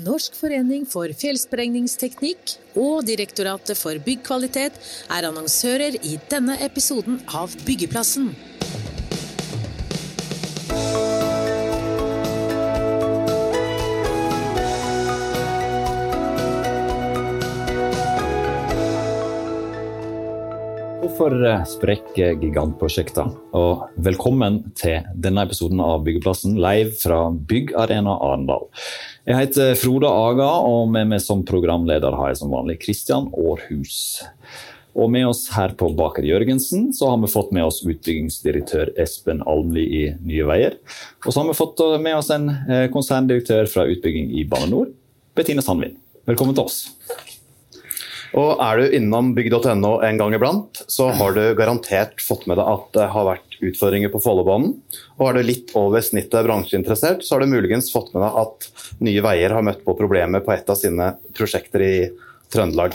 Norsk forening for fjellsprengningsteknikk og Direktoratet for byggkvalitet er annonsører i denne episoden av Byggeplassen. Hvorfor sprekker gigantprosjekter? Og velkommen til denne episoden av Byggeplassen live fra Byggarena Arendal. Jeg heter Frode Aga, og med meg som programleder har jeg som vanlig Kristian Aarhus. Og med oss her på Baker Jørgensen så har vi fått med oss utbyggingsdirektør Espen Almli i Nye Veier. Og så har vi fått med oss en eh, konserndirektør fra utbygging i Bane NOR, Bettine Sandvin. Velkommen til oss. Og Er du innom bygg.no en gang iblant, så har du garantert fått med deg at det har vært utfordringer på Follobanen. Og er du litt over snittet bransjeinteressert, så har du muligens fått med deg at Nye Veier har møtt på problemer på et av sine prosjekter i Trøndelag.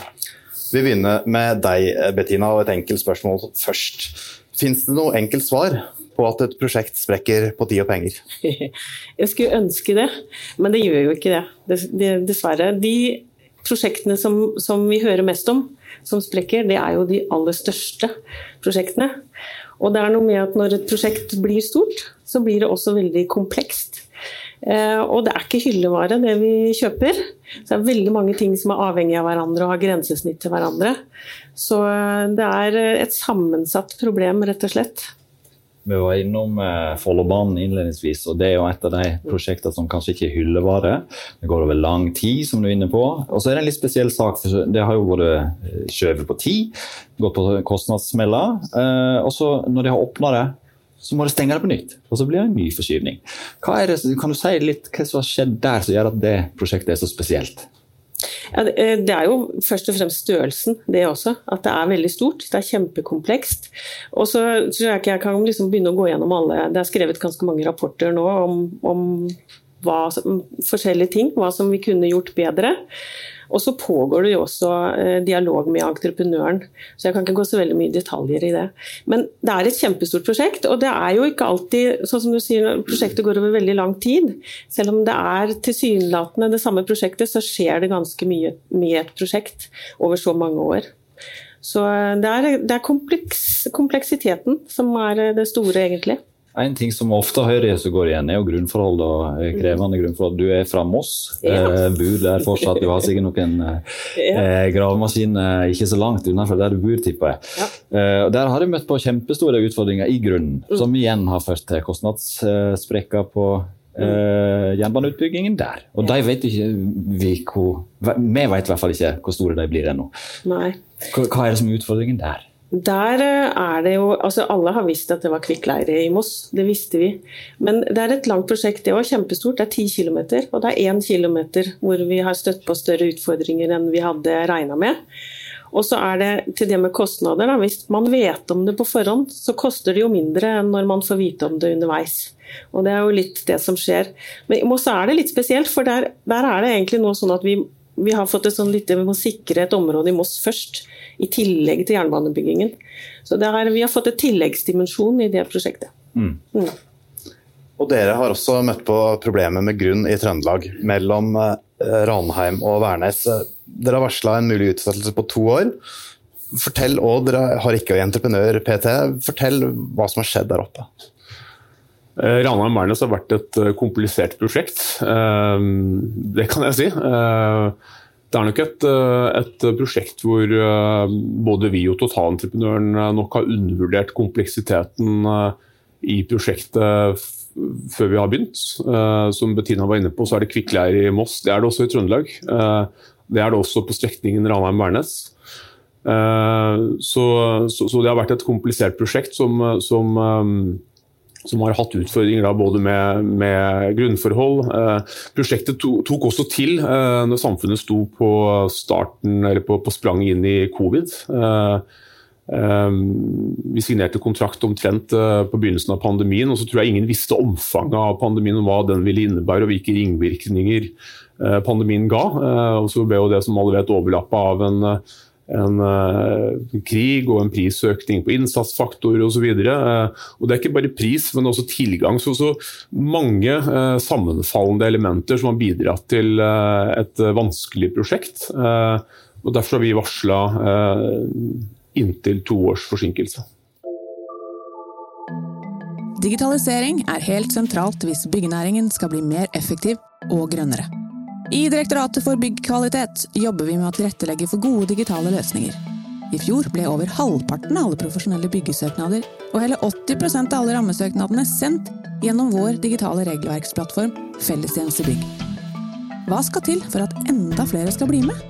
Vi begynner med deg, Bettina, og et enkelt spørsmål først. Fins det noe enkelt svar på at et prosjekt sprekker på tid og penger? Jeg skulle ønske det, men det gjør jo ikke det, dessverre. De prosjektene som, som, vi hører mest om, som sprekker, det er jo de aller største prosjektene. Og det er noe med at når et prosjekt blir stort, så blir det også veldig komplekst. Eh, og det er ikke hyllevare, det vi kjøper. Så det er veldig mange ting som er avhengig av hverandre og har grensesnitt til hverandre. Så eh, det er et sammensatt problem, rett og slett. Vi var innom eh, Follobanen innledningsvis, og det er jo et av de prosjektene som kanskje ikke er hyllevare. Det går over lang tid, som du er inne på. Og så er det en litt spesiell sak, for det har jo vært eh, skjøvet på tid, gått på kostnadssmeller. Eh, og så når de har åpna det, så må de stenge det på nytt. Og så blir det en ny forskyvning. kan du si litt hva som har skjedd der som gjør at det prosjektet er så spesielt? Ja, eh, det er jo først og fremst størrelsen, det også. At det er veldig stort. Det er kjempekomplekst. Og så tror jeg ikke jeg kan liksom begynne å gå gjennom alle Det er skrevet ganske mange rapporter nå om, om hva, forskjellige ting. Hva som vi kunne gjort bedre. Og så pågår det jo også eh, dialog med entreprenøren, så jeg kan ikke gå så veldig mye detaljer i det. Men det er et kjempestort prosjekt, og det er jo ikke alltid sånn som du sier, prosjektet går over veldig lang tid. Selv om det er tilsynelatende det samme prosjektet, så skjer det ganske mye med et prosjekt over så mange år. Så eh, det er, det er kompleks, kompleksiteten som er det store, egentlig. En ting som ofte hører som går igjen, er jo og eh, krevende grunnforhold. Du er fra Moss, ja. eh, bor der fortsatt. Du har sikkert noen ja. eh gravemaskiner ikke så langt unna fra der du bor, tipper jeg. Ja. Der har jeg møtt på kjempestore utfordringer i grunnen, mm. som igjen har ført til kostnadssprekker på eh, jernbaneutbyggingen der. Og de vet ikke vi hvor Vi vet i hvert fall ikke hvor store de blir ennå. Hva, hva er det som er utfordringen der? Der eh, er det jo altså Alle har visst at det var kvikkleire i Moss, det visste vi. Men det er et langt prosjekt, det var kjempestort. Det er ti km, og det er én km hvor vi har støtt på større utfordringer enn vi hadde regna med. Og så er det til det med kostnader. Da. Hvis man vet om det på forhånd, så koster det jo mindre enn når man får vite om det underveis. Og det er jo litt det som skjer. Men i Moss er det litt spesielt, for der, der er det egentlig noe sånn at vi, vi har fått et sånn lite, vi må sikre et område i Moss først i tillegg til jernbanebyggingen. Så er, vi har fått et tilleggsdimensjon i det prosjektet. Mm. Mm. Og Dere har også møtt på problemer med grunn i Trøndelag, mellom eh, Ranheim og Værnes. Dere har varsla en mulig utsettelse på to år. Fortell, og Dere har ikke entreprenør PT. Fortell hva som har skjedd der oppe. Eh, Ranheim-Værnes har vært et eh, komplisert prosjekt, det kan jeg si. Det er nok et, eh, et, prosjekt hvor eh, både vi og totalentreprenøren eh, nok har undervurdert kompleksiteten i prosjektet før vi har begynt. Som Bettina var inne på, så er det kvikkleir i Moss. Det er det også i Trøndelag. Det er det også på strekningen Ranheim-Værnes. Så, så, så, det har vært et komplisert prosjekt som, som som har hatt utfordringer da, både med, med grunnforhold. Eh, prosjektet to, tok også til eh, når samfunnet sto på starten, eller på, på sprang inn i covid. Eh, eh vi signerte kontrakt omtrent eh, på begynnelsen av pandemien, og så tror jeg ingen visste omfanget av pandemien og hva den ville innebære og hvilke ringvirkninger eh, pandemien ga. og så ble jo det som alle vet overlappa av en en uh, krig og en prisøkning på innsatsfaktor osv. Uh, og det er ikke bare pris, men også tilgang. Så, så mange uh, sammenfallende elementer som har bidratt til uh, et vanskelig prosjekt. og Derfor har vi varsla inntil to års forsinkelse. Digitalisering er helt sentralt hvis byggenæringen skal bli mer effektiv og grønnere. I Direktoratet for byggkvalitet jobber vi med å tilrettelegge for gode digitale løsninger. I fjor ble over halvparten av alle profesjonelle byggesøknader og hele 80% av alle rammesøknadene sendt gjennom vår digitale regelverksplattform Fellestjenestebygg. Hva skal til for at enda flere skal bli med?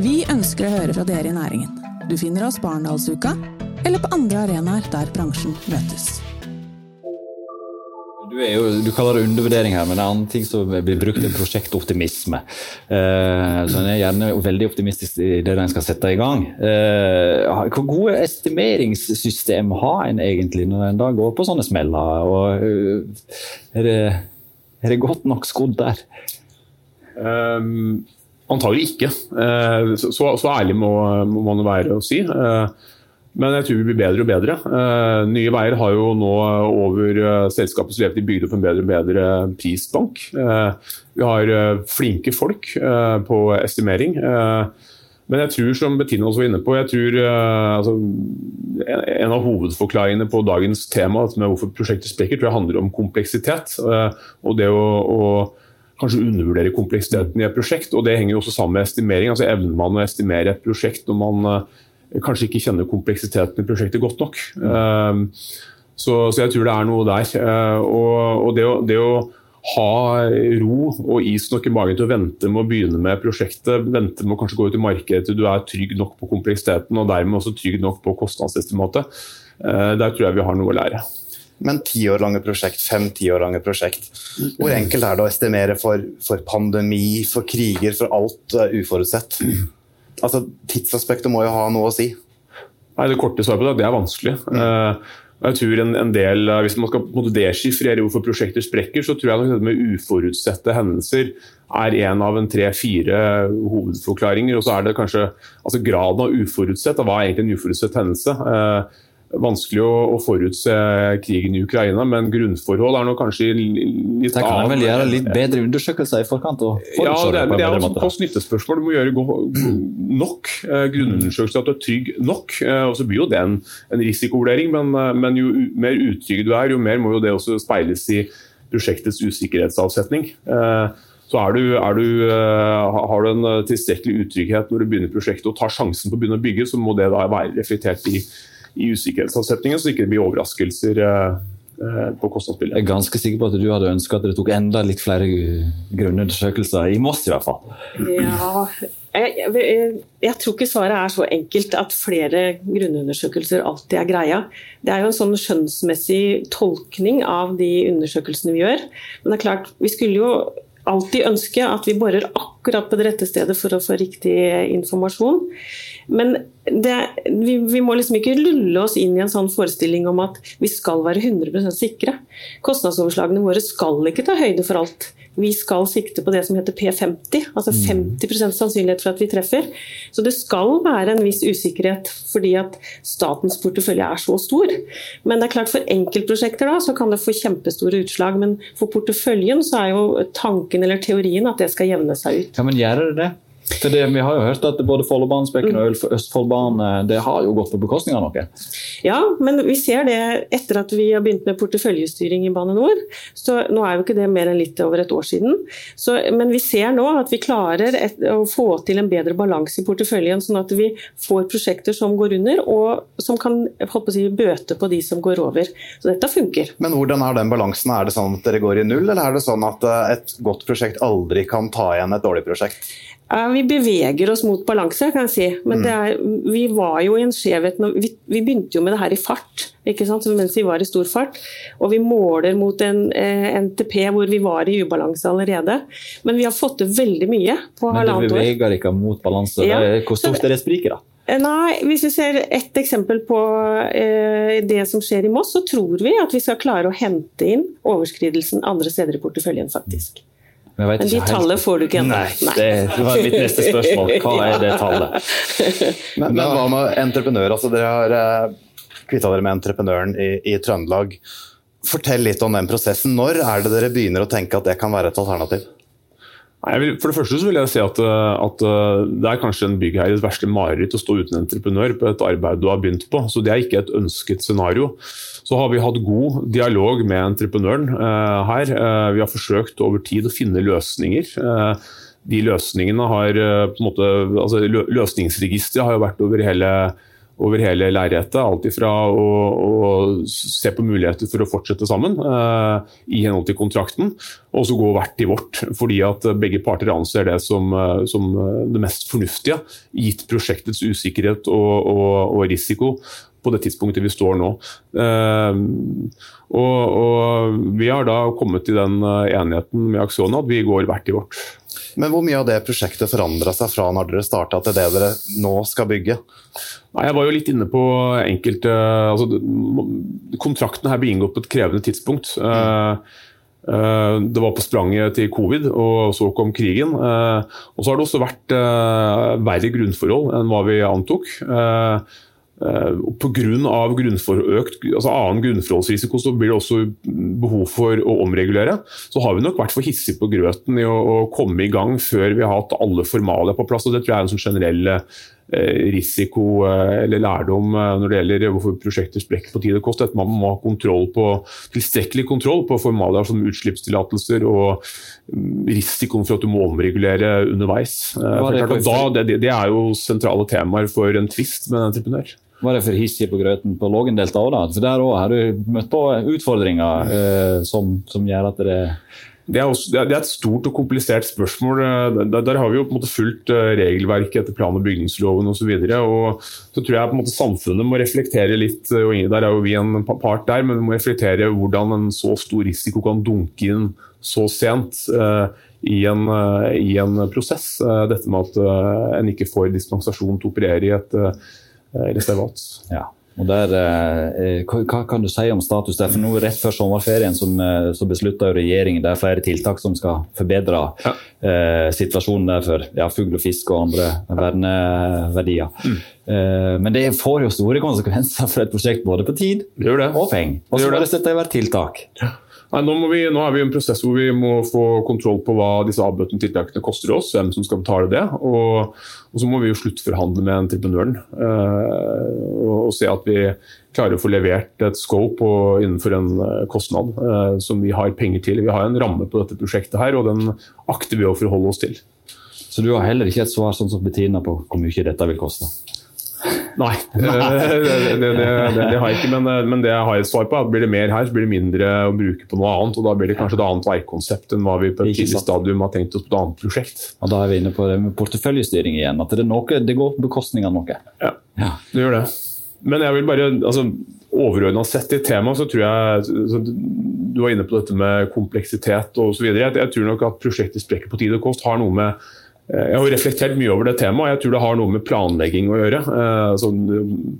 Vi ønsker å høre fra dere i næringen. Du finner oss på Arendalsuka eller på andre arenaer der bransjen møtes. Du, jo, du, kaller det undervurdering her, men det er annen ting som blir brukt, er prosjektoptimisme. Eh, så En er gjerne veldig optimistisk i det en skal sette i gang. Eh, hvor gode estimeringssystem har en egentlig når en da går på sånne smeller? Og, uh, er, det, er, det, godt nok skodd der? Um, antagelig ikke. Uh, så, så, ærlig må, må man være å si. Uh, men jeg tror vi blir bedre og bedre. Uh, Nye Veier har jo nå over uh, selskapets levetid bygd opp en bedre og bedre prisbank. Uh, vi har flinke folk på estimering. men jeg tror, som Bettina også var inne på, jeg tror altså, en av hovedforklaringene på dagens tema med hvorfor prosjektet sprekker, tror jeg handler om kompleksitet. og det å, å kanskje undervurdere kompleksiteten i et prosjekt. og Det henger jo også sammen med estimering. altså Evner man å estimere et prosjekt når man kanskje ikke kjenner kompleksiteten i prosjektet godt nok. Mm. Så, så, jeg tror det er noe der. Eh, og, og det, å, det, å, ha ro og is nok i magen til å vente med å begynne med prosjektet, vente med å kanskje gå ut i markedet til du er trygg nok på kompleksiteten og dermed også trygg nok på kostnadsestimatet, eh, der tror jeg vi har noe å lære. Men ti år lange prosjekt, fem-ti år lange prosjekt. Hvor enkelt er det å estimere for, for pandemi, for kriger, for alt uforutsett? Altså, Tidsaspektet må jo ha noe å si. Nei, Det korte svaret på det, det er vanskelig. Mm. Uh, jeg tror en, en, del, uh, Hvis man skal deskifrere hvorfor prosjekter sprekker, så tror jeg nok dette med uforutsette hendelser er en av en tre-fire hovedforklaringer. Og så er det kanskje altså graden av uforutsett. Hva er egentlig en uforutsett hendelse? Uh, vanskelig å, å, forutse krigen i Ukraina, men grunnforhold er nå kanskje litt annet. Der kan en vel gjøre litt bedre undersøkelser i forkant? ja, det er, det er også kost-nytte-spørsmål. Du må gjøre nok eh, grunnundersøkelser, at du er trygg nok. Eh, og Så blir jo det en, en risikovurdering, men, eh, men, jo mer utrygg du er, jo mer må jo det også speiles i prosjektets usikkerhetsavsetning. Så er du, er du, Har du en tilstrekkelig utrygghet når du begynner prosjektet og tar sjansen på å begynne å bygge, så må det da være reflektert i i usikkerhetsavsetningen, så ikke det blir overraskelser eh, eh, på kostnadsbildet. Jeg er ganske sikker på at du hadde ønska at det tok enda litt flere grunnundersøkelser, i Moss i hvert fall. Ja, jeg, jeg, jeg, tror ikke svaret er så enkelt at flere grunnundersøkelser alltid er greia. Det er jo en sånn skjønnsmessig tolkning av de undersøkelsene vi gjør. Men det er klart, vi skulle jo alltid ønske at vi borer akkurat på det rette stedet for å få riktig informasjon. Men det, vi, vi, må liksom ikke lulle oss inn i en sånn forestilling om at vi skal være 100% sikre. Kostnadsoverslagene våre skal ikke ta høyde for alt. Vi skal sikte på det som heter P50, altså 50 mm. sannsynlighet for at vi treffer. Så det skal være en viss usikkerhet fordi at statens portefølje er så stor. Men det er klart for enkeltprosjekter da, så kan det få kjempestore utslag. Men for porteføljen så er jo tanken eller teorien at det skal jevne seg ut. Ja, men gjør det det? Det, vi har jo hørt at både Follobanespekken og Østfoldbanen det har jo gått på bekostning av noe. Ja, men vi ser det etter at vi har begynt med porteføljestyring i Bane NOR. Så nå er jo ikke det mer enn litt over et år siden. Så, men vi ser nå at vi klarer et, å få til en bedre balanse i porteføljen, sånn at vi får prosjekter som går under, og som kan å si, bøte på de som går over. Så dette funker. Men hvordan er den balansen? Er det sånn at dere går i null, eller er det sånn at eh, et godt prosjekt aldri kan ta igjen et dårlig prosjekt? Vi beveger oss mot balanse, kan jeg si. Men er, vi var jo i en skjevhet vi, vi, begynte jo med det her i fart, mens vi var i stor fart. Og vi måler mot en eh, NTP hvor vi var i ubalanse allerede. Men vi har fått til veldig mye på halvannet år. Men det beveger ikke mot balanse. Ja. Hvor stort er det spriket, da? Eh, nei, Hvis vi ser ett eksempel på eh, det som skjer i Moss, så tror vi at vi skal klare å hente inn overskridelsen andre steder i porteføljen, faktisk. Men, Men de tallene får du ikke ennå. Nei, det var mitt neste spørsmål. Hva er det tallet? Men, men hva med entreprenør? Altså, dere har uh, kvitta dere med entreprenøren i, i, Trøndelag. Fortell litt om den prosessen. Når er det dere begynner å tenke at det kan være et alternativ? Vil, for det første så vil jeg si at, at, det er kanskje en byggherres verste mareritt å stå uten entreprenør på et arbeid du har begynt på. Så det er ikke et ønsket scenario. Så har vi hatt god dialog med entreprenøren eh, her. Uh, vi har forsøkt over tid å finne løsninger. Eh, de løsningene har på en måte, altså Løsningsregisteret har jo vært over hele over hele lerretet. Alt ifra å, å, se på muligheter for å fortsette sammen eh, i henhold til kontrakten, og så gå hvert til vårt. Fordi at begge parter anser det som, eh, som det mest fornuftige, gitt prosjektets usikkerhet og, og, og, risiko på det tidspunktet vi står nå. Eh, og, Vi har da kommet til den eh, enigheten med Aksjonen at vi går hvert til vårt. Men hvor mye av det prosjektet forandra seg fra når dere starta til det dere nå skal bygge? Nei, jeg var jo litt inne på enkelte altså, Kontrakten her ble inngått på et krevende tidspunkt. Mm. Det var på spranget til covid, og så kom krigen. Og så har det også vært verre grunnforhold enn hva vi antok. Uh, grunnfor, økt altså annen grunnforholdsrisiko så blir det også behov for å omregulere. Så har vi nok vært for hissige på grøten i å, å, komme i gang før vi har hatt alle formalia på plass. og Det tror jeg er en sånn generell uh, risiko uh, eller lærdom når det gjelder hvorfor prosjekter sprekker på tid og kost. At man må ha kontroll på, tilstrekkelig kontroll på formalia som utslippstillatelser og um, risikoen for at du må omregulere underveis. Det, da, det, det, er jo sentrale temaer for en tvist med en entreprenør var det for hissig på grøten på Lågendeltaet òg, da? For der òg har du møtt på utfordringer eh, som, som, gjør at det det er, også, det er, et stort og komplisert spørsmål. Der, der, har vi jo på en måte fulgt eh, regelverket etter plan- og bygningsloven osv. Så, videre, og så tror jeg på en måte samfunnet må reflektere litt, og der er jo vi en part der, men vi må reflektere hvordan en så stor risiko kan dunke inn så sent uh, i, en, uh, i, en, prosess. Uh, dette med at en ikke får dispensasjon til å operere i et Eh, reservat. Ja. Og der, eh, hva kan du si om status der? For nå Rett før sommerferien som, eh, så beslutta regjeringen det er flere tiltak som skal forbedre ja. eh, situasjonen der for ja, fugl og fisk og andre verneverdier. Mm. Eh, men det får jo store konsekvenser for et prosjekt både på tid og penger. Og så må det sette i verk tiltak. Ja. Nei, nå, vi, nå, er vi i en prosess hvor vi må få kontroll på hva disse avbøtende tiltakene koster oss, hvem som skal betale det. Og, og så må vi jo sluttforhandle med entreprenøren eh, og, og, se at vi klarer å få levert et scope og, innenfor en øh, kostnad eh, som vi har penger til. Vi har en ramme på dette prosjektet her, og den akter vi å forholde oss til. Så du har heller ikke et svar sånn som Bettina på hvor mye dette vil koste? Nei, det, det, det, det, har jeg ikke. Men, men, det jeg har et svar på, er at blir det mer her, så blir det mindre å bruke på noe annet. og Da blir det kanskje et annet veikonsept enn hva vi på et tidlig stadium har tenkt oss på et annet prosjekt. Og Da er vi inne på det med porteføljestyring igjen. At det, noe, det går på bekostning av noe. Ja, ja, det gjør det. Men jeg vil bare, altså overordna sett i temaet, så tror jeg Du var inne på dette med kompleksitet osv. Jeg, jeg tror nok at prosjektet Sprekker på tid og kost har noe med Eh, jeg har reflektert mye over det temaet. Jeg tror det har noe med planlegging å gjøre. Eh, altså,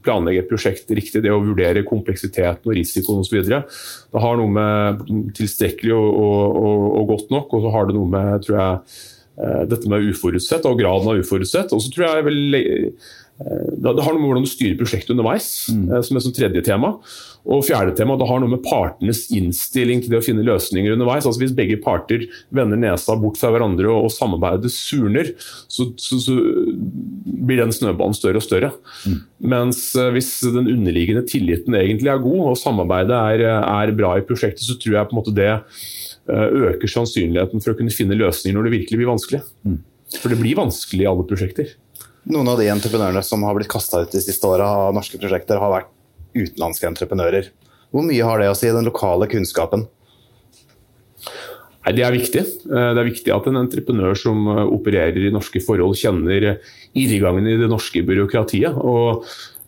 planlegge et prosjekt riktig, det å vurdere kompleksiteten og risikoen osv. Det har noe med tilstrekkelig og, og, og, godt nok, og så har det noe med tror jeg, eh, dette med uforutsett og graden av uforutsett. Og så tror jeg vel det har noe med hvordan du styrer prosjektet underveis, mm. som er som tredje tema. Og fjerde tema, det har noe med partenes innstilling til det å finne løsninger underveis. Altså Hvis begge parter vender nesa bort fra hverandre og, og samarbeidet surner, så, så, så, blir den snøbanen større og større. Mm. Mens uh, hvis den underliggende tilliten egentlig er god, og samarbeidet er, er, bra i prosjektet, så tror jeg på en måte det uh, øker sannsynligheten for å kunne finne løsninger når det virkelig blir vanskelig. Mm. For det blir vanskelig i alle prosjekter. Noen av de entreprenørene som har blitt kasta ut de siste åra av norske prosjekter, har vært utenlandske entreprenører. Hvor mye har det å si, den lokale kunnskapen? Nei, Det er viktig. Eh, det er viktig at en entreprenør som eh, opererer i norske forhold, kjenner irrgangen i det norske byråkratiet. og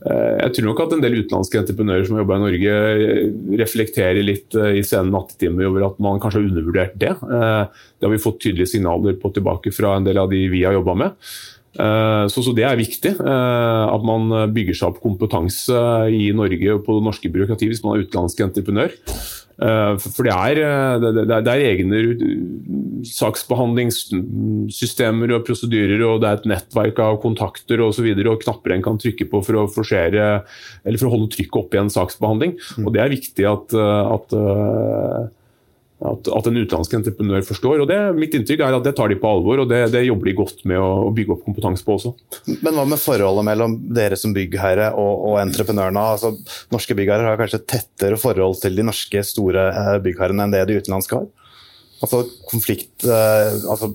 eh, jeg tror nok at en del utenlandske entreprenører som har jobba i Norge, reflekterer litt i sene nattetimer over at man kanskje har undervurdert det. Det har vi fått tydelige signaler på tilbake fra en del av de vi har jobba med. Eh, så, så, Det er viktig eh, at man bygger seg opp kompetanse i Norge på det norske byråkratiet hvis man er utenlandsk entreprenør. Eh, for det er, det, er, egne saksbehandlingssystemer og prosedyrer, og det er et nettverk av kontakter og, så videre, og knapper en kan trykke på for å forsere, eller for å holde trykket oppe i en saksbehandling. Mm. Og Det er viktig at, at at, at, en utenlandsk entreprenør forstår. og det, Mitt inntrykk er at det tar de på alvor, og det, det jobber de godt med å, å, bygge opp kompetanse på også. Men hva med forholdet mellom dere som byggherre og, og entreprenørene? Altså, norske byggherrer har kanskje tettere forhold til de norske store eh, byggherrene enn det de utenlandske har? Altså konflikt eh, altså,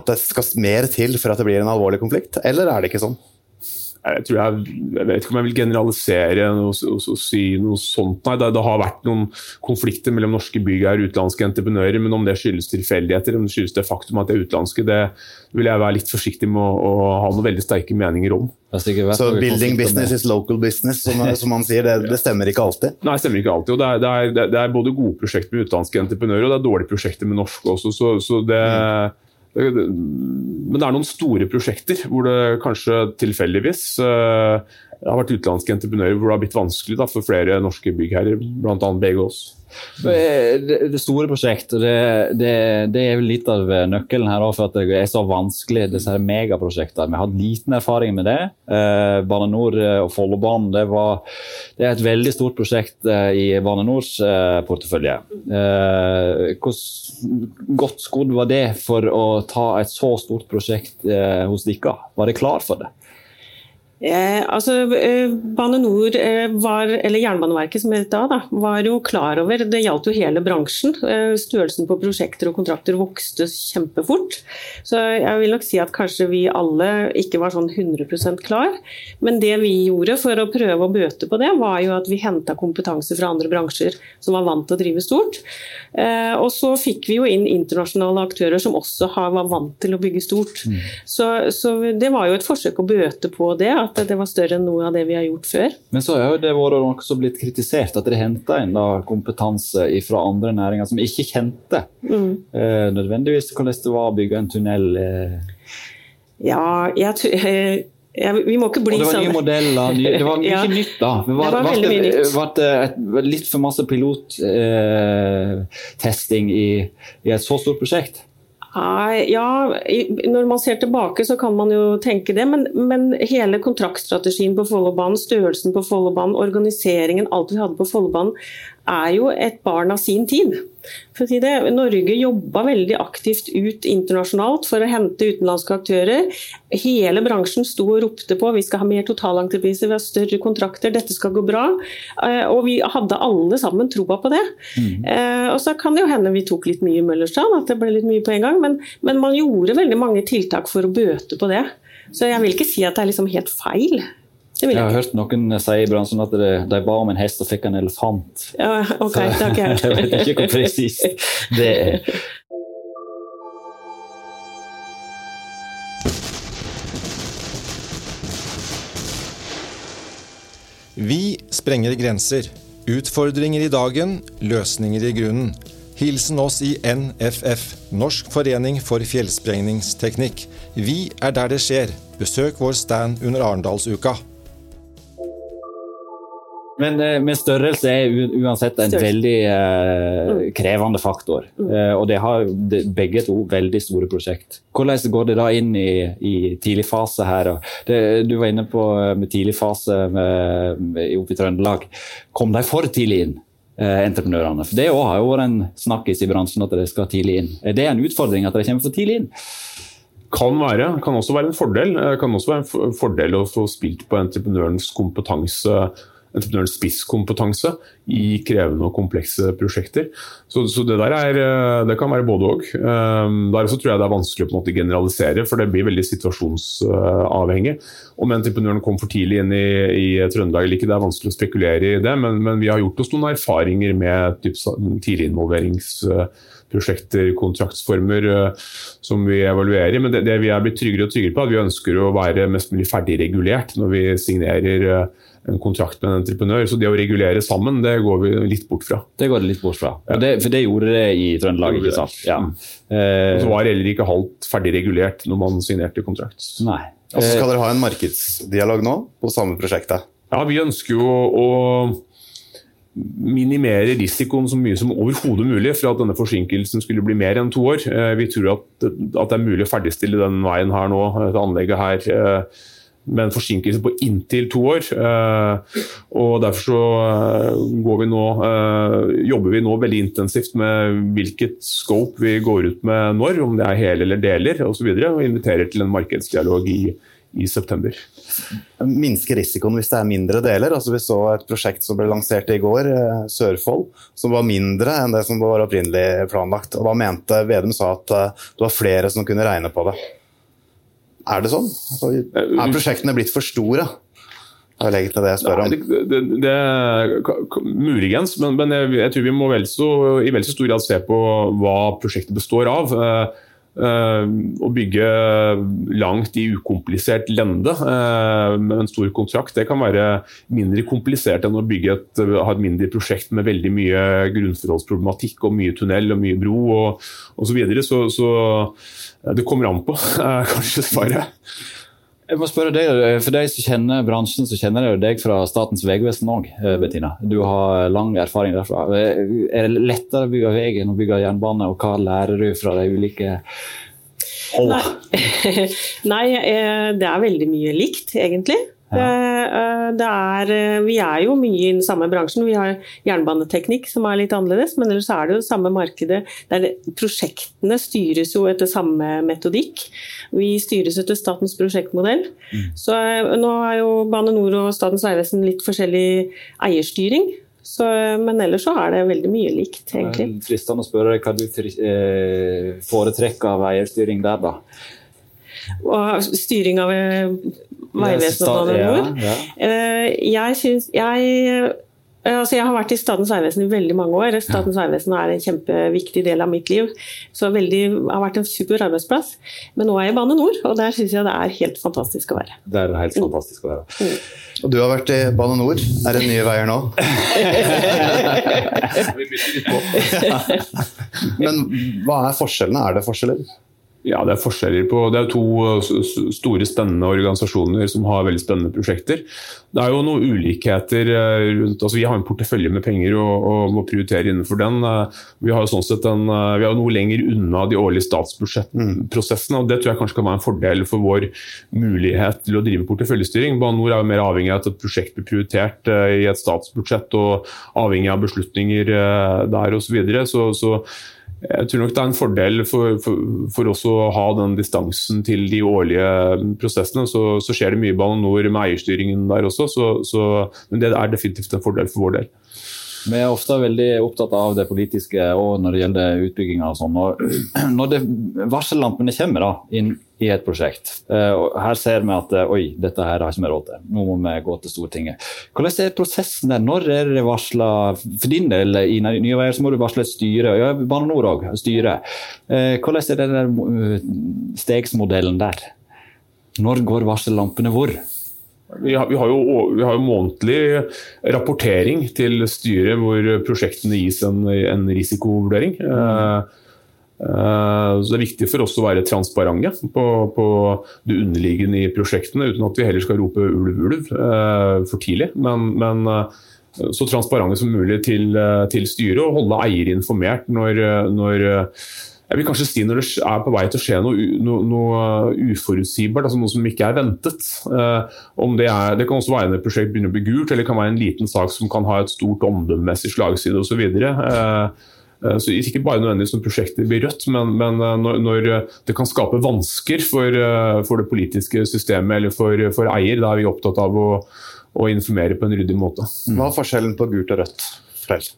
At det skal mer til for at det blir en alvorlig konflikt, eller er det ikke sånn? Jeg, tror jeg, jeg vet ikke om jeg vil generalisere og, og, og si noe sånt. Nei, det, det, har vært noen konflikter mellom norske byggherrer og utenlandske entreprenører, men om det skyldes tilfeldigheter, om det skyldes det faktum at det er utenlandske, det vil jeg være litt forsiktig med å, å ha noen veldig sterke meninger om. Så building business is local business, som, som man sier, det, det, stemmer ikke alltid? Nei, det stemmer ikke alltid. og Det er, det er, det er både gode prosjekter med utenlandske entreprenører og det er dårlige prosjekter med norske også. så, så det mm men det er noen store prosjekter hvor det kanskje tilfeldigvis uh, har vært utenlandske entreprenører hvor det har blitt vanskelig for flere norske byggherrer, bl.a. Begås. Det, det, store prosjektet, det, det, det, er litt av nøkkelen her for at det er så vanskelig, disse megaprosjektene. Vi har hatt liten erfaring med det. Eh, Bane Nor eh, og Follobanen det, det er et veldig stort prosjekt eh, i Bane Nors eh, portefølje. Eh, hvor godt skodd var det for å ta et så stort prosjekt eh, hos dere? Var det klar for det? Eh, altså, eh, Bane Nor, eh, var, eller Jernbaneverket som het da, da, var jo klar over Det gjaldt jo hele bransjen. Eh, størrelsen på prosjekter og kontrakter vokste kjempefort. Så jeg vil nok si at kanskje vi alle ikke var sånn 100% klar. Men det vi gjorde for å prøve å bøte på det, var jo at vi henta kompetanse fra andre bransjer som var vant til å drive stort. Eh, og så fikk vi jo inn internasjonale aktører som også var vant til å bygge stort. Mm. Så, så det var jo et forsøk å bøte på det at det var større enn noe av det vi har gjort før. Men så har det vært også blitt kritisert at dere henta inn kompetanse fra andre næringer som ikke kjente mm. eh, nødvendigvis hvordan det var å bygge en tunnel. Eh. Ja, jeg eh, ja, vi må ikke bli sånn. Det var nye sånn- modeller. Nye, det var mye ja, nytt, da. Det var, det var veldig mye nytt. Var det et, litt for masse pilottesting eh, i, i, et så stort prosjekt? Ja, når man ser tilbake så kan man jo tenke det, men, men hele kontraktstrategien på Follobanen, størrelsen på Follobanen, organiseringen, alt vi hadde på Follobanen, er jo et barn av sin tid. Si Norge jobba veldig aktivt ut internasjonalt for å hente utenlandske aktører. Hele bransjen sto og ropte på vi skal ha mer totalentrepriser, vi har større kontrakter, dette skal gå bra. Eh, og vi hadde alle sammen troa på det. Mm. Og så kan det jo hende vi tok litt mye i Møllerstrand, at det ble litt mye på en gang. Men, men man gjorde veldig mange tiltak for å bøte på det. Så jeg vil ikke si at det er liksom helt feil. Jeg har hørt noen si i bransjen at de, de, ba om en hest og fikk en elefant. Ja, ok, det har ikke jeg hørt. vet ikke hvor presist det er. Vi sprenger grenser. Utfordringer i dagen, løsninger i grunnen. Hilsen oss i NFF, Norsk forening for fjellsprengningsteknikk. Vi er der det skjer. Besøk vår stand under Arendalsuka. Men, eh, men, størrelse er uansett en størrelse. veldig eh, mm. krevende faktor. Mm. Eh, og det har begge to veldig store prosjekt. Hvordan går det da inn i, i tidlig fase her? Det, du var inne på eh, med tidlig fase oppe i Trøndelag. Kom de for tidlig inn? Eh, entreprenørene? For Det har jo vært en snakkis i bransjen at de skal tidlig inn. Er det en utfordring at de kommer for tidlig inn? Kan være. Kan også være en fordel. Kan også være en fordel å få spilt på entreprenørens kompetanse entreprenørens spisskompetanse i krevende og komplekse prosjekter. Så, så det der er, eh, det kan være både òg. Um, der også tror jeg det er vanskelig å generalisere, for det blir veldig situasjonsavhengig. Om entreprenøren kom for tidlig inn i, i Trøndelag eller ikke, det er vanskelig å spekulere i det, men, men vi har gjort oss noen erfaringer med tidliginvolveringsprosjekter, kontraktsformer uh, som vi evaluerer. Men det, det, vi er blitt tryggere og tryggere på, at vi ønsker å være mest mulig ferdigregulert når vi signerer en kontrakt med en entreprenør. Så det å regulere sammen, det går vi litt bort fra. Det går det litt bort fra. Ja. Det, for det gjorde det i Trøndelag, ikke sant? Ja. Mm. Eh, så var det heller ikke halvt ferdig regulert når man signerte kontrakt. Nei. Og så skal dere ha en markedsdialog nå på samme prosjektet? Ja, vi ønsker jo å minimere risikoen så mye som overhodet mulig for at denne forsinkelsen skulle bli mer enn to år. Eh, vi tror at, at det er mulig å ferdigstille den veien her nå, dette anlegget her, eh, med en forsinkelse på inntil to år. Eh, og Derfor så vi nå, jobber vi nå veldig intensivt med hvilket scope vi går ut med når, om det er hele eller deler osv. Og, så videre, og inviterer til en markedsdialog i, i september. Minske risikoen hvis det er mindre deler. Altså Vi så et prosjekt som ble lansert i går, eh, Sørfold, som var mindre enn det som var opprinnelig planlagt. Og Da mente Vedum sa at eh, det var flere som kunne regne på det. Er det sånn? Altså, er prosjektene blitt for store? Jeg legger til det jeg spør om. Nei, det, det, det, muligens, men, men jeg, jeg, tror vi må vel så, i vel så stor grad se på hva prosjektet består av. Eh, å bygge langt i ukomplisert lende eh, med en stor kontrakt, det kan være mindre komplisert enn å bygge et, ha et mindre prosjekt med veldig mye grunnforholdsproblematikk og mye tunnel og mye bro og osv. Så, videre. så Så det kommer an på, kanskje svaret. Jeg må spørre deg, For deg som kjenner bransjen, så kjenner jeg deg fra Statens vegvesen òg, eh, Bettina. Du har lang erfaring derfra. Er det lettere å bygge vei enn å bygge jernbane, og hva lærer du fra de ulike hold? Nei. Nei, eh, det er veldig mye likt, egentlig. Ja. Eh, er, eh, vi er jo mye i den samme bransjen. Vi har jernbaneteknikk som er litt annerledes, men ellers er det jo samme markedet. Der prosjektene styres jo etter samme metodikk. Vi styres etter statens prosjektmodell. Mm. Så eh, nå er jo Bane Nor og Statens vegvesen litt forskjellig eierstyring. Så, men ellers så er det veldig mye likt, egentlig. Fristende å spørre deg hva du foretrekker av eierstyring der, da? Og styring av Vegvesenet og Bane NOR. Ja, ja. Eh, jeg syns jeg eh, Altså, jeg har vært i Statens vegvesen i veldig mange år. Statens vegvesen er en kjempeviktig del av mitt liv. Så veldig, har vært en super arbeidsplass. Men nå er jeg i Bane NOR, og der syns jeg det er helt fantastisk å være. Det er helt fantastisk å være. Mm. Og du har vært i Bane NOR. Er det nye veier nå? Men hva er forskjellene? Er det forskjeller? Ja, det er forskjeller på Det er to uh, store, spennende organisasjoner som har veldig spennende prosjekter. Det er jo noen ulikheter uh, rundt altså Vi har en portefølje med penger og, og må prioritere innenfor den. Uh, vi har jo sånn sett en, vi har noe lenger unna de årlige statsbudsjettprosessene. og Det tror jeg kanskje kan være en fordel for vår mulighet til å drive porteføljestyring. Bane NOR er jo mer avhengig av at et prosjekt blir prioritert i et statsbudsjett og avhengig av beslutninger der osv. Så, videre. så jeg tror nok det er en fordel for, for, for oss å ha den distansen til de årlige prosessene. Så, så skjer det mye i Bane NOR med eierstyringen der også, så, så, men det er definitivt en fordel for vår del. Vi er ofte veldig opptatt av det politiske og når det gjelder utbygginger. og sånn. Når det varsellampene kommer da, inn i et prosjekt, eh, her ser vi at eh, oi, dette her har ikke vi råd til, nå må vi gå til Stortinget. Hvordan er prosessen der? Når er det varsla For din del i Nye Veier så må du varsle et styre, ja, Bane NOR òg, styre. Eh, hvordan er den stegsmodellen der? Når går varsellampene hvor? Vi har, vi, har jo, vi har, jo, månedlig rapportering til styret hvor prosjektene gis en, en risikovurdering. Mm. Uh, så Det er viktig for oss å være transparente på, på, det underliggende i prosjektene, uten at vi heller skal rope ulv, ulv uh, for tidlig. Men, men uh, så transparente som mulig til, til styret, og holde eier informert når, når jeg vil kanskje si når det er på vei til å skje noe, noe, noe uforutsigbart, altså noe som ikke er ventet. Eh, det, er, det, kan også være når et prosjekt begynner å bli gult, eller det kan være en liten sak som kan ha et stort omdømmemessig slagside osv. Eh, eh, så ikke bare nødvendigvis når prosjektet blir rødt, men, men når, når, det kan skape vansker for, for det politiske systemet eller for, for, eier. Da er vi opptatt av å, å informere på en ryddig måte. Hva er forskjellen på gult og rødt? Fortell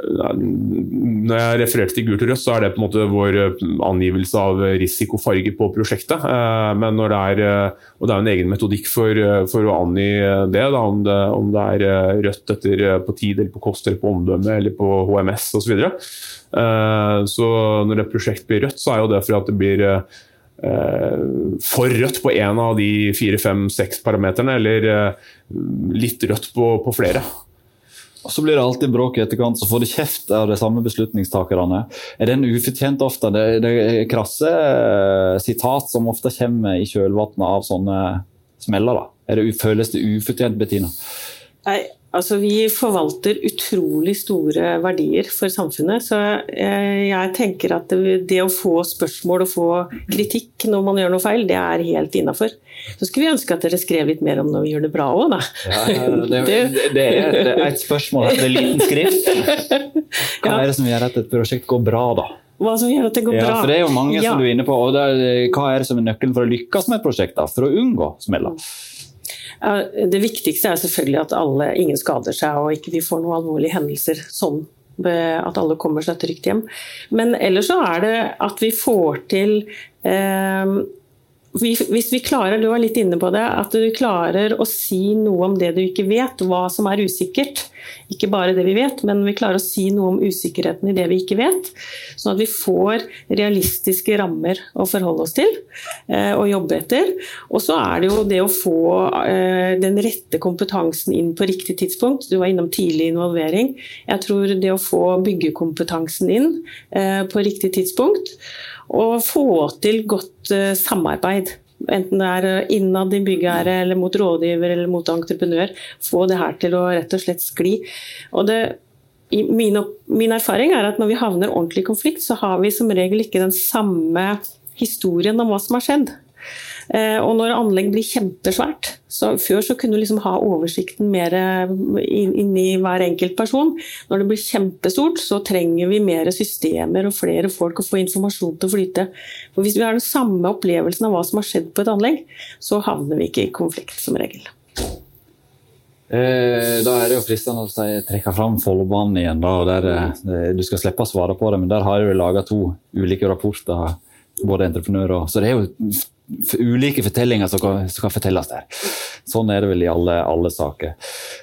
når jeg refererte til gult og rødt, så er det på en måte vår eh, angivelse av risikofarge på prosjektet. Eh, men når det er, eh, og det er en egen metodikk for, for å angi det, da, om, det, om det er rødt etter på tid, eller på kost, eller på omdømme eller på HMS osv. Så, videre. så når et prosjekt blir rødt, så er jo det for at det blir for rødt på én av de fire, fem, seks parameterne, eller litt rødt på, på flere. Og Så blir det alltid bråk i etterkant, så får de kjeft av de samme beslutningstakerne. Er den ufortjent ofte? Det, det er krasse eh, sitat som ofte kommer i kjølvannet av sånne smeller. da. Er det, føles det ufortjent, Bettina? Nei, Altså, vi forvalter utrolig store verdier for samfunnet. Så eh, jeg tenker at det, å få spørsmål og få kritikk når man gjør noe feil, det er helt innafor. Så skulle vi ønske at dere skrev litt mer om når vi gjør det bra òg, da. Ja, det, det, er et spørsmål etter det er liten skrift. Hva er det som gjør at et prosjekt går bra, da? Hva som gjør at det går bra. ja. For det er jo mange ja. som du er inne på. og er, Hva er det som er nøkkelen for å lykkes med et prosjekt, da, for å unngå smeller? Det viktigste er selvfølgelig at alle, ingen skader seg og ikke vi får noen alvorlige hendelser sånn at alle kommer seg trygt hjem. Men ellers så er det at vi får til eh, hvis vi klarer, du var litt inne på det, at du klarer å si noe om det du ikke vet, hva som er usikkert. Ikke bare det vi vet, men vi klarer å si noe om usikkerheten i det vi ikke vet. Sånn at vi får realistiske rammer å forholde oss til eh, og jobbe etter. Og så er det jo det å få eh, den rette kompetansen inn på riktig tidspunkt. Du var innom tidlig involvering. Jeg tror det å få byggekompetansen inn eh, på riktig tidspunkt og få til godt uh, samarbeid. Enten det er eh, innad i byggherre eller mot rådgiver eller mot entreprenør. Få det her til å rett og slett skli. Og det, min, min, erfaring er at når vi havner ordentlig i konflikt, så har vi som regel ikke den samme historien om hva som har skjedd. Eh, og når anlegg blir kjempesvært så Før så kunne du liksom ha oversikten mer eh, inni hver enkelt person. Når det blir kjempestort, så trenger vi mer systemer og flere folk å få informasjon til å flyte. For Hvis vi har den samme opplevelsen av hva som har skjedd på et anlegg, så havner vi ikke i konflikt som regel. Eh, da er det jo fristende å trekke fram Follobanen igjen. Da, der, eh, du skal slippe å svare på det, men der har vi laga to ulike rapporter. Både entreprenører og, Så det er jo ulike fortellinger som kan, som kan, fortelles der. Sånn er det vel i alle, alle saker.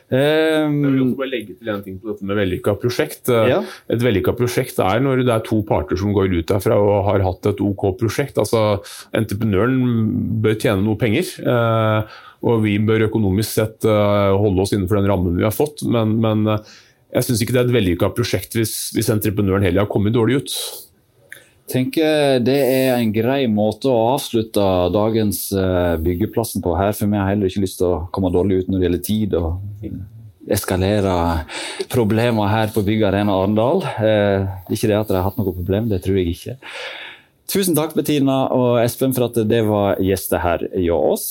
Um, jeg vil også bare legge til en ting på dette med vellykka prosjekt. Ja. Et vellykka prosjekt er når det er to parter som går ut derfra og har hatt et OK prosjekt. Altså, entreprenøren bør tjene noe penger. Uh, og vi bør økonomisk sett uh, holde oss innenfor den rammen vi har fått. Men, men uh, jeg syns ikke det er et vellykka prosjekt hvis, hvis entreprenøren heller har kommet dårlig ut tenker det er en grei måte å avslutte dagens eh, byggeplassen på her. For vi har heller ikke lyst til å komme dårlig ut når det gjelder tid og eskalere problemer her på Byggarena Arendal. Eh, ikke det at de har hatt noe problem, det tror jeg ikke. Tusen takk Bettina og Espen for at det var gjester her hos oss.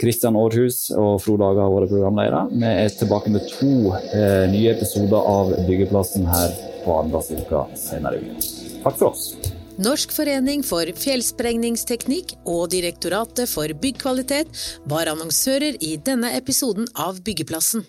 Kristian eh, Aarhus og Frode Aga har vært programledere. Vi er tilbake med to eh, nye episoder av Byggeplassen her på Arendalsuka senere i uka. Takk for oss. Norsk forening for fjellsprengningsteknikk og Direktoratet for byggkvalitet var annonsører i denne episoden av Byggeplassen.